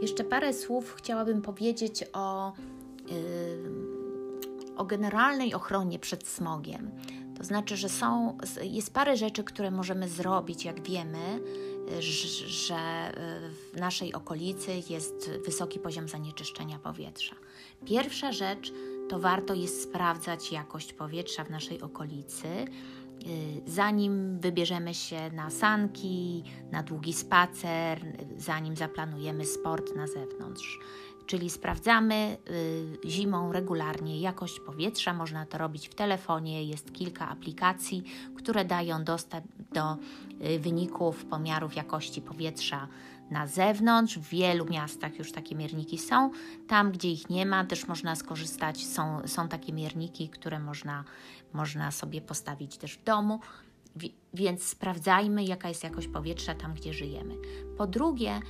Jeszcze parę słów chciałabym powiedzieć o, o generalnej ochronie przed smogiem. To znaczy, że są, jest parę rzeczy, które możemy zrobić, jak wiemy, że w naszej okolicy jest wysoki poziom zanieczyszczenia powietrza. Pierwsza rzecz to warto jest sprawdzać jakość powietrza w naszej okolicy, zanim wybierzemy się na sanki, na długi spacer, zanim zaplanujemy sport na zewnątrz. Czyli sprawdzamy y, zimą regularnie jakość powietrza. Można to robić w telefonie. Jest kilka aplikacji, które dają dostęp do y, wyników pomiarów jakości powietrza na zewnątrz. W wielu miastach już takie mierniki są. Tam, gdzie ich nie ma, też można skorzystać. Są, są takie mierniki, które można, można sobie postawić też w domu. Więc sprawdzajmy, jaka jest jakość powietrza tam, gdzie żyjemy. Po drugie,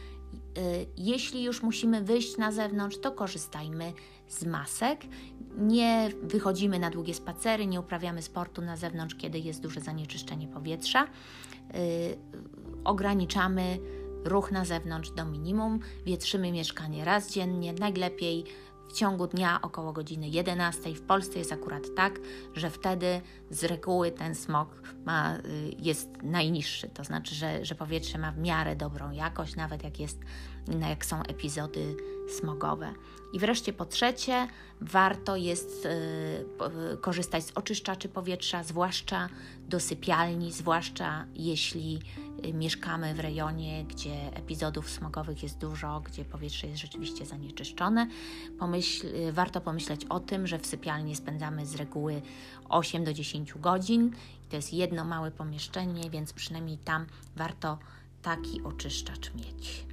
jeśli już musimy wyjść na zewnątrz, to korzystajmy z masek. Nie wychodzimy na długie spacery, nie uprawiamy sportu na zewnątrz, kiedy jest duże zanieczyszczenie powietrza. Y, ograniczamy ruch na zewnątrz do minimum, wietrzymy mieszkanie raz dziennie, najlepiej w ciągu dnia około godziny 11. W Polsce jest akurat tak, że wtedy z reguły ten smog ma, y, jest najniższy, to znaczy, że, że powietrze ma w miarę dobrą jakość, nawet jak, jest, jak są epizody smogowe. I wreszcie po trzecie, warto jest y, korzystać z oczyszczaczy powietrza, zwłaszcza do sypialni, zwłaszcza jeśli y, mieszkamy w rejonie, gdzie epizodów smogowych jest dużo, gdzie powietrze jest rzeczywiście zanieczyszczone. Pomyśl, y, warto pomyśleć o tym, że w sypialni spędzamy z reguły 8 do 10 godzin. To jest jedno małe pomieszczenie, więc przynajmniej tam warto taki oczyszczacz mieć.